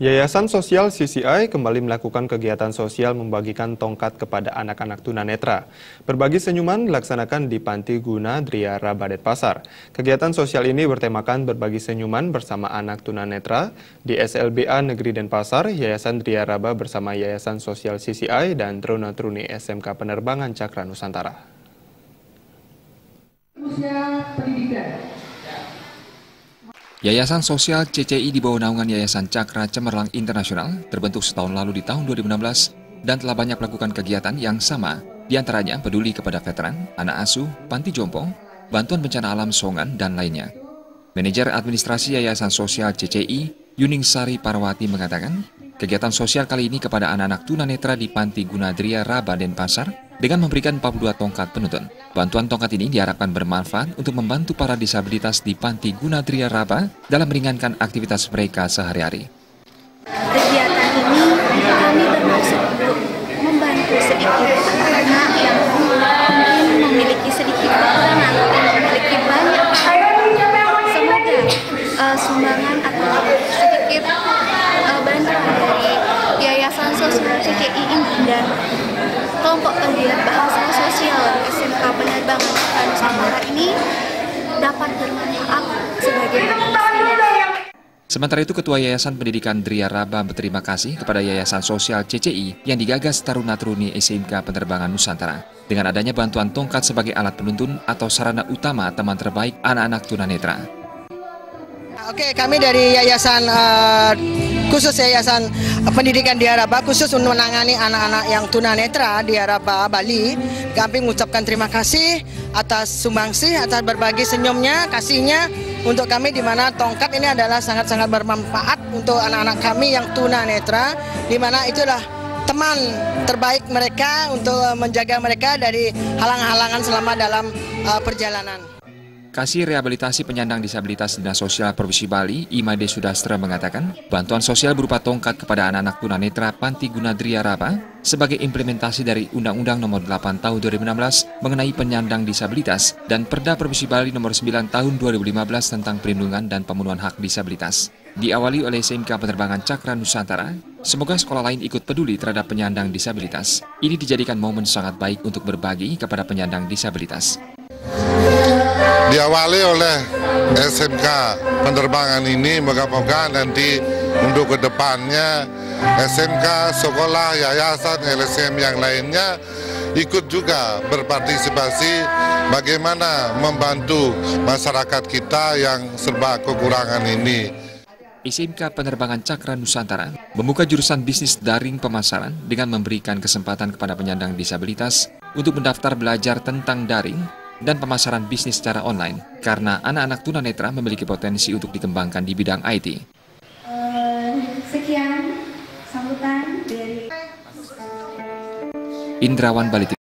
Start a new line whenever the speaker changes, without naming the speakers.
Yayasan Sosial CCI kembali melakukan kegiatan sosial membagikan tongkat kepada anak-anak tunanetra. Berbagi senyuman dilaksanakan di Panti Guna Driara Badet Pasar. Kegiatan sosial ini bertemakan berbagi senyuman bersama anak tunanetra di SLBA Negeri Denpasar, Yayasan Driaraba bersama Yayasan Sosial CCI dan Truna Truni SMK Penerbangan Cakra Nusantara.
Yayasan Sosial CCI di bawah naungan Yayasan Cakra Cemerlang Internasional terbentuk setahun lalu di tahun 2016 dan telah banyak melakukan kegiatan yang sama, di antaranya peduli kepada veteran, anak asuh, panti jompo, bantuan bencana alam Songan, dan lainnya. Manajer Administrasi Yayasan Sosial CCI, Yuning Sari Parwati mengatakan, kegiatan sosial kali ini kepada anak-anak tunanetra di Panti Gunadria Raba Denpasar dengan memberikan 42 tongkat penuntun. Bantuan tongkat ini diharapkan bermanfaat untuk membantu para disabilitas di Panti Gunadria Raba dalam meringankan aktivitas mereka sehari-hari.
Kegiatan ini kami bermaksud untuk membantu sedikit anak-anak yang mungkin memiliki sedikit kekurangan atau memiliki banyak semoga uh, sumbangan atau sedikit uh, bantuan dari Yayasan Sosial CCI ini dan kelompok penggiat bahasa sosial Penerbangan Nusantara ini dapat bermanfaat sebagai
Sementara itu, Ketua Yayasan Pendidikan Dria Raba berterima kasih kepada Yayasan Sosial CCI yang digagas Taruna Truni SMK Penerbangan Nusantara. Dengan adanya bantuan tongkat sebagai alat penuntun atau sarana utama teman terbaik anak-anak tunanetra.
Oke, kami dari Yayasan uh, khusus Yayasan Pendidikan di Araba khusus untuk menangani anak-anak yang tunanetra di Araba Bali. Kami mengucapkan terima kasih atas sumbangsih, atas berbagi senyumnya, kasihnya untuk kami di mana tongkat ini adalah sangat-sangat bermanfaat untuk anak-anak kami yang tunanetra di mana itulah teman terbaik mereka untuk menjaga mereka dari halang-halangan selama dalam uh, perjalanan.
Kasih Rehabilitasi Penyandang Disabilitas Dinas Sosial Provinsi Bali, Imade Sudastra mengatakan, bantuan sosial berupa tongkat kepada anak-anak tunanetra Panti Gunadria Raba sebagai implementasi dari Undang-Undang Nomor 8 Tahun 2016 mengenai penyandang disabilitas dan Perda Provinsi Bali Nomor 9 Tahun 2015 tentang perlindungan dan pemenuhan hak disabilitas. Diawali oleh SMK Penerbangan Cakra Nusantara, semoga sekolah lain ikut peduli terhadap penyandang disabilitas. Ini dijadikan momen sangat baik untuk berbagi kepada penyandang disabilitas
diawali oleh SMK penerbangan ini moga-moga nanti untuk ke depannya SMK, sekolah, yayasan, LSM yang lainnya ikut juga berpartisipasi bagaimana membantu masyarakat kita yang serba kekurangan ini.
SMK Penerbangan Cakra Nusantara membuka jurusan bisnis daring pemasaran dengan memberikan kesempatan kepada penyandang disabilitas untuk mendaftar belajar tentang daring dan pemasaran bisnis secara online karena anak-anak tunanetra memiliki potensi untuk dikembangkan di bidang IT. Uh, eh, sekian sambutan dari Indrawan Balitik.